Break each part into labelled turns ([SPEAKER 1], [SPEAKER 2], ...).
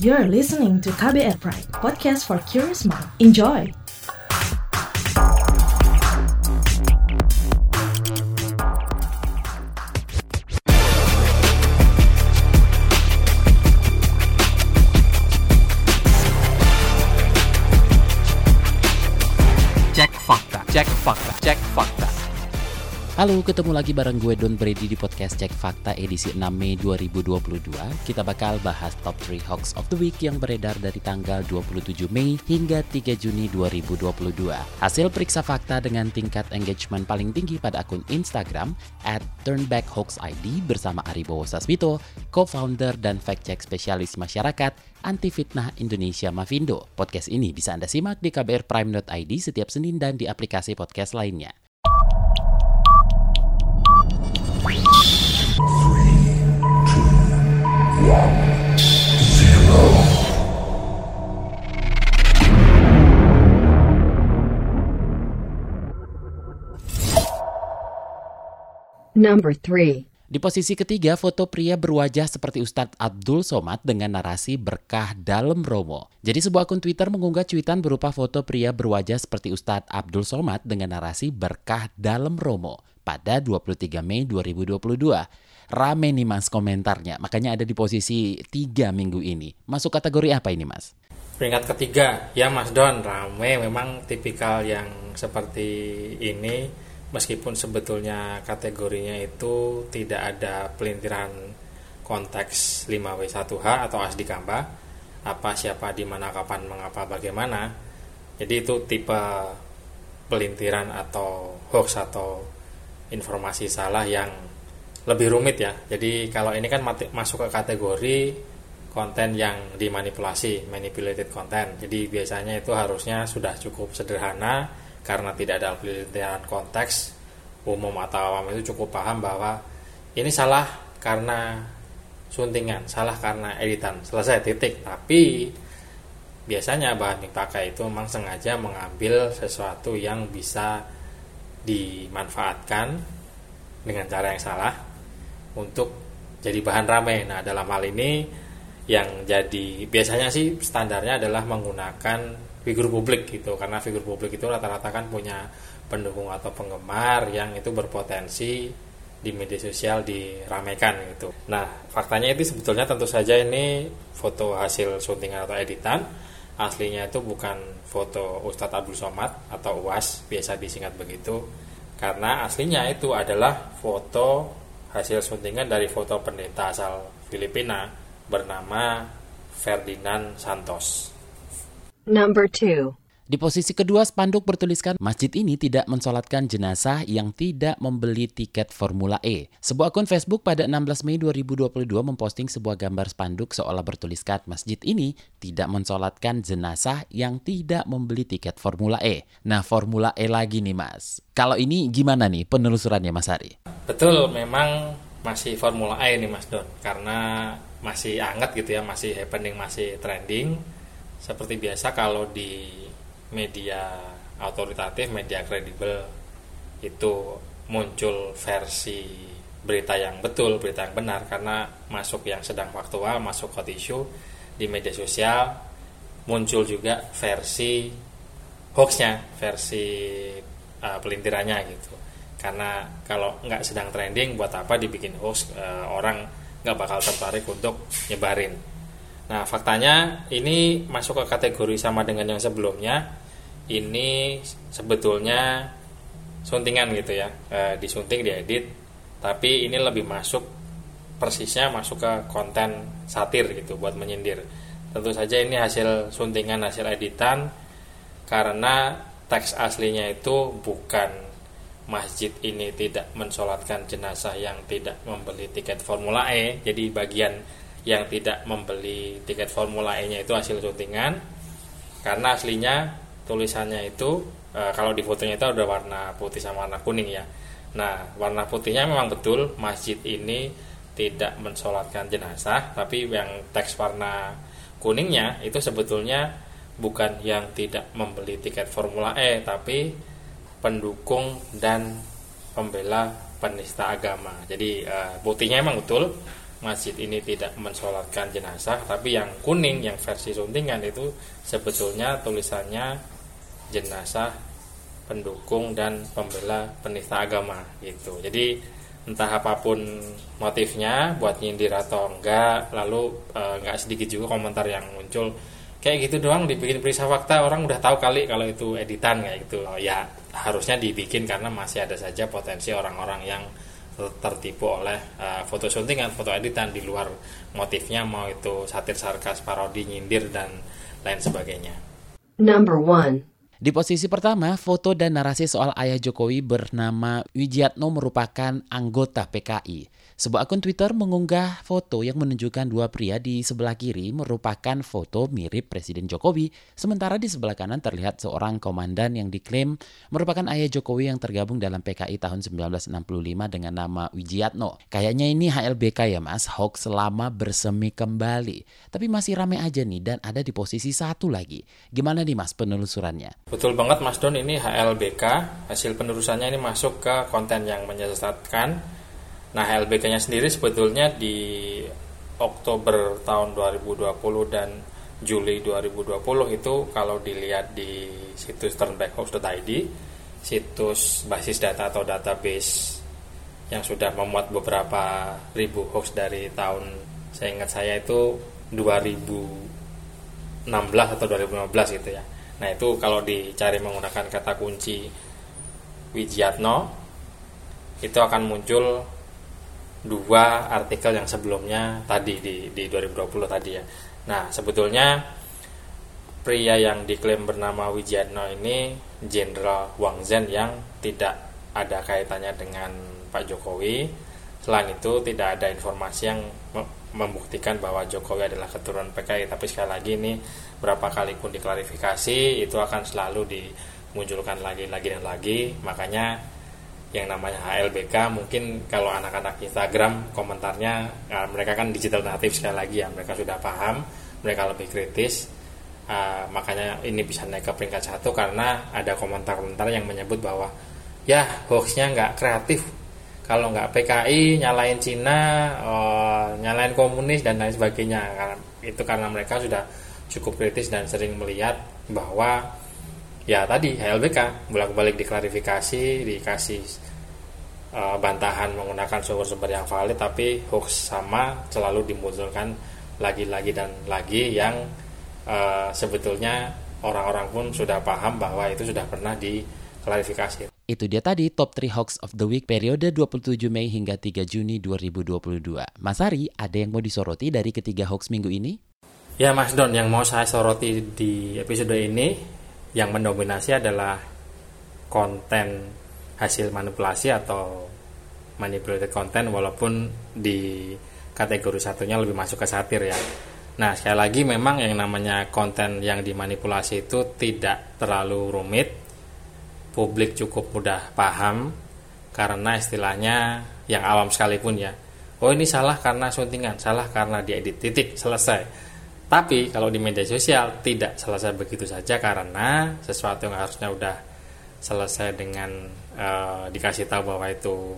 [SPEAKER 1] You're listening to KBR Pride, podcast for curious mind. Enjoy!
[SPEAKER 2] Cek fakta, cek fakta, cek fakta.
[SPEAKER 3] Halo, ketemu lagi bareng gue Don Brady di podcast Cek Fakta edisi 6 Mei 2022. Kita bakal bahas top 3 hoax of the week yang beredar dari tanggal 27 Mei hingga 3 Juni 2022. Hasil periksa fakta dengan tingkat engagement paling tinggi pada akun Instagram at turnbackhoaxid bersama Aribowo Sasmito, co-founder dan fact-check spesialis masyarakat anti fitnah Indonesia Mavindo. Podcast ini bisa Anda simak di kbrprime.id setiap Senin dan di aplikasi podcast lainnya.
[SPEAKER 4] Number 3.
[SPEAKER 3] Di posisi ketiga, foto pria berwajah seperti Ustadz Abdul Somad dengan narasi berkah dalam Romo. Jadi sebuah akun Twitter mengunggah cuitan berupa foto pria berwajah seperti Ustadz Abdul Somad dengan narasi berkah dalam Romo pada 23 Mei 2022. Rame nih mas komentarnya, makanya ada di posisi tiga minggu ini. Masuk kategori apa ini mas?
[SPEAKER 2] Peringkat ketiga, ya Mas Don, rame memang tipikal yang seperti ini meskipun sebetulnya kategorinya itu tidak ada pelintiran konteks 5W1H atau ASDI Kamba apa siapa di mana kapan mengapa bagaimana jadi itu tipe pelintiran atau hoax atau informasi salah yang lebih rumit ya. Jadi kalau ini kan masuk ke kategori konten yang dimanipulasi manipulated content. Jadi biasanya itu harusnya sudah cukup sederhana karena tidak ada pelintiran konteks umum atau awam. Itu cukup paham bahwa ini salah karena suntingan, salah karena editan, selesai titik. Tapi biasanya bahan dipakai itu memang sengaja mengambil sesuatu yang bisa dimanfaatkan dengan cara yang salah untuk jadi bahan ramai. Nah, dalam hal ini yang jadi biasanya sih standarnya adalah menggunakan figur publik gitu karena figur publik itu rata-rata kan punya pendukung atau penggemar yang itu berpotensi di media sosial diramaikan gitu. Nah, faktanya itu sebetulnya tentu saja ini foto hasil syutingan atau editan. Aslinya itu bukan foto Ustadz Abdul Somad atau UAS, biasa disingkat begitu. Karena aslinya itu adalah foto hasil syutingan dari foto pendeta asal Filipina bernama Ferdinand Santos.
[SPEAKER 4] Number 2.
[SPEAKER 3] Di posisi kedua, spanduk bertuliskan masjid ini tidak mensolatkan jenazah yang tidak membeli tiket Formula E. Sebuah akun Facebook pada 16 Mei 2022 memposting sebuah gambar spanduk seolah bertuliskan masjid ini tidak mensolatkan jenazah yang tidak membeli tiket Formula E. Nah, Formula E lagi nih mas. Kalau ini gimana nih penelusurannya Mas Ari?
[SPEAKER 2] Betul, memang masih Formula E nih Mas Don, karena masih hangat gitu ya, masih happening, masih trending. Seperti biasa kalau di media autoritatif, media kredibel itu muncul versi berita yang betul, berita yang benar karena masuk yang sedang faktual, masuk hot issue di media sosial muncul juga versi hoaxnya, versi uh, pelintirannya gitu. Karena kalau nggak sedang trending, buat apa dibikin hoax uh, orang nggak bakal tertarik untuk nyebarin. Nah faktanya ini masuk ke kategori sama dengan yang sebelumnya. Ini sebetulnya suntingan gitu ya, e, disunting, diedit. Tapi ini lebih masuk persisnya masuk ke konten satir gitu buat menyindir. Tentu saja ini hasil suntingan, hasil editan karena teks aslinya itu bukan masjid ini tidak mensolatkan jenazah yang tidak membeli tiket Formula E. Jadi bagian yang tidak membeli tiket Formula E-nya itu hasil syutingan. Karena aslinya tulisannya itu e, kalau di fotonya itu ada warna putih sama warna kuning ya. Nah, warna putihnya memang betul masjid ini tidak mensolatkan jenazah, tapi yang teks warna kuningnya itu sebetulnya bukan yang tidak membeli tiket Formula E, tapi pendukung dan pembela penista agama. Jadi uh, putihnya emang betul masjid ini tidak mensolatkan jenazah tapi yang kuning yang versi suntingan itu sebetulnya tulisannya jenazah pendukung dan pembela penista agama gitu jadi entah apa pun motifnya buat nyindir atau enggak lalu e, enggak sedikit juga komentar yang muncul kayak gitu doang dibikin periksa fakta orang udah tahu kali kalau itu editan kayak gitu oh, ya harusnya dibikin karena masih ada saja potensi orang-orang yang tertipu oleh uh, foto syutingan, foto editan di luar motifnya mau itu satir sarkas, parodi, nyindir dan lain sebagainya.
[SPEAKER 4] Number one.
[SPEAKER 3] Di posisi pertama, foto dan narasi soal ayah Jokowi bernama Wijiatno merupakan anggota PKI. Sebuah akun Twitter mengunggah foto yang menunjukkan dua pria di sebelah kiri merupakan foto mirip Presiden Jokowi, sementara di sebelah kanan terlihat seorang komandan yang diklaim merupakan ayah Jokowi yang tergabung dalam PKI tahun 1965 dengan nama Wijiatno. Kayaknya ini HLBK ya mas, hoax selama bersemi kembali. Tapi masih rame aja nih dan ada di posisi satu lagi. Gimana nih mas penelusurannya?
[SPEAKER 2] Betul banget Mas Don, ini HLBK, hasil penelusurannya ini masuk ke konten yang menyesatkan Nah, LBK-nya sendiri sebetulnya di Oktober tahun 2020 dan Juli 2020 itu kalau dilihat di situs turnbackhoax.id, situs basis data atau database yang sudah memuat beberapa ribu hoax dari tahun saya ingat saya itu 2016 atau 2015 gitu ya. Nah, itu kalau dicari menggunakan kata kunci Wijiatno itu akan muncul dua artikel yang sebelumnya tadi di di 2020 tadi ya. Nah, sebetulnya pria yang diklaim bernama Wijiatno ini Jenderal Wang Zhen yang tidak ada kaitannya dengan Pak Jokowi. Selain itu tidak ada informasi yang membuktikan bahwa Jokowi adalah keturunan PKI. Tapi sekali lagi ini berapa kali pun diklarifikasi itu akan selalu dimunculkan lagi lagi dan lagi. Makanya yang namanya HLBK mungkin kalau anak-anak Instagram komentarnya uh, mereka kan digital native sekali lagi ya mereka sudah paham mereka lebih kritis uh, makanya ini bisa naik ke peringkat satu karena ada komentar-komentar yang menyebut bahwa ya hoaxnya nggak kreatif kalau nggak PKI nyalain Cina uh, nyalain komunis dan lain sebagainya karena itu karena mereka sudah cukup kritis dan sering melihat bahwa ya tadi HLBK bolak-balik diklarifikasi dikasih uh, bantahan menggunakan sumber-sumber yang valid tapi hoax sama selalu dimunculkan lagi-lagi dan lagi yang uh, sebetulnya orang-orang pun sudah paham bahwa itu sudah pernah diklarifikasi.
[SPEAKER 3] Itu dia tadi top 3 hoax of the week periode 27 Mei hingga 3 Juni 2022. Mas Ari, ada yang mau disoroti dari ketiga hoax minggu ini?
[SPEAKER 2] Ya Mas Don, yang mau saya soroti di episode ini yang mendominasi adalah konten hasil manipulasi atau manipulated content walaupun di kategori satunya lebih masuk ke satir ya. Nah, sekali lagi memang yang namanya konten yang dimanipulasi itu tidak terlalu rumit. Publik cukup mudah paham karena istilahnya yang awam sekalipun ya. Oh, ini salah karena suntingan, salah karena diedit titik, selesai tapi kalau di media sosial tidak selesai begitu saja karena sesuatu yang harusnya udah selesai dengan uh, dikasih tahu bahwa itu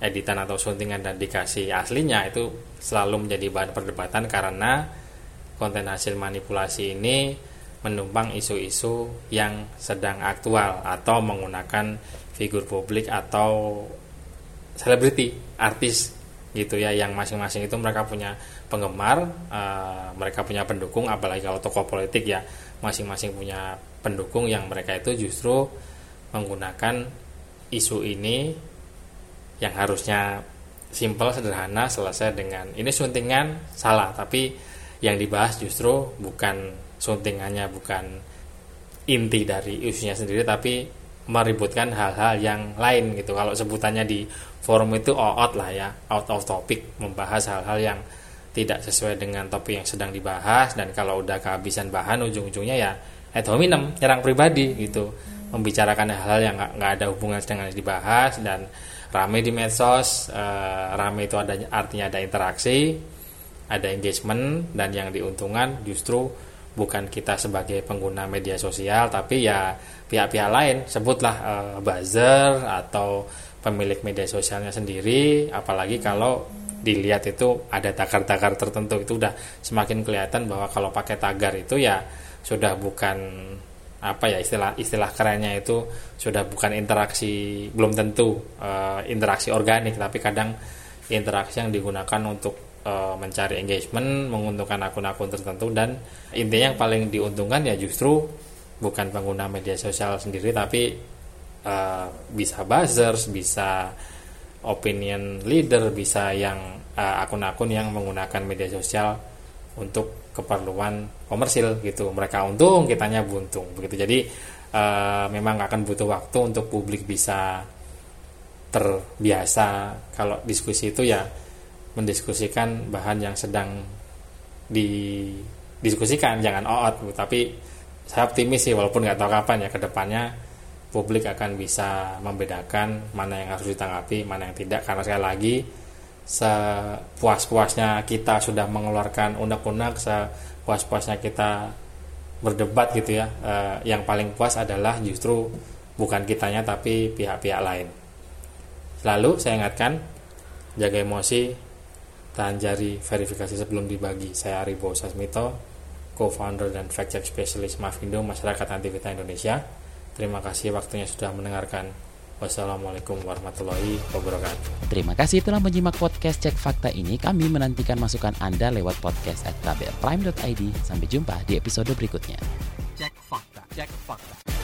[SPEAKER 2] editan atau suntingan dan dikasih aslinya itu selalu menjadi bahan perdebatan karena konten hasil manipulasi ini menumpang isu-isu yang sedang aktual atau menggunakan figur publik atau selebriti, artis gitu ya yang masing-masing itu mereka punya penggemar uh, mereka punya pendukung apalagi kalau tokoh politik ya masing-masing punya pendukung yang mereka itu justru menggunakan isu ini yang harusnya simpel sederhana selesai dengan ini suntingan salah tapi yang dibahas justru bukan suntingannya bukan inti dari isunya sendiri tapi meributkan hal-hal yang lain gitu. Kalau sebutannya di forum itu out lah ya out of topic membahas hal-hal yang tidak sesuai dengan topik yang sedang dibahas dan kalau udah kehabisan bahan ujung-ujungnya ya ad hominem nyerang pribadi gitu. Membicarakan hal-hal yang nggak ada hubungan dengan yang dibahas dan rame di medsos e, rame itu ada artinya ada interaksi ada engagement dan yang diuntungkan justru bukan kita sebagai pengguna media sosial tapi ya pihak-pihak lain. Sebutlah uh, buzzer atau pemilik media sosialnya sendiri. Apalagi kalau dilihat itu ada tagar-tagar tertentu itu udah semakin kelihatan bahwa kalau pakai tagar itu ya sudah bukan apa ya istilah istilah kerennya itu sudah bukan interaksi belum tentu uh, interaksi organik tapi kadang interaksi yang digunakan untuk uh, mencari engagement menguntungkan akun-akun tertentu dan intinya yang paling diuntungkan ya justru bukan pengguna media sosial sendiri tapi uh, bisa buzzers bisa opinion leader bisa yang akun-akun uh, yang menggunakan media sosial untuk keperluan komersil gitu. Mereka untung kitanya buntung begitu. Jadi uh, memang akan butuh waktu untuk publik bisa terbiasa. Kalau diskusi itu ya mendiskusikan bahan yang sedang didiskusikan jangan oot tapi saya optimis sih walaupun nggak tahu kapan ya ke depannya publik akan bisa membedakan mana yang harus ditanggapi mana yang tidak. Karena sekali lagi sepuas-puasnya kita sudah mengeluarkan undang-undang sepuas-puasnya kita berdebat gitu ya eh, yang paling puas adalah justru bukan kitanya tapi pihak-pihak lain. Lalu saya ingatkan jaga emosi tahan jari verifikasi sebelum dibagi saya Aribo Sasmito co-founder dan fact check specialist Mafindo Masyarakat Anti Fitnah Indonesia terima kasih waktunya sudah mendengarkan Wassalamualaikum warahmatullahi wabarakatuh.
[SPEAKER 3] Terima kasih telah menyimak podcast Cek Fakta ini. Kami menantikan masukan Anda lewat podcast at kbrprime.id. Sampai jumpa di episode berikutnya. Cek Fakta. Cek Fakta.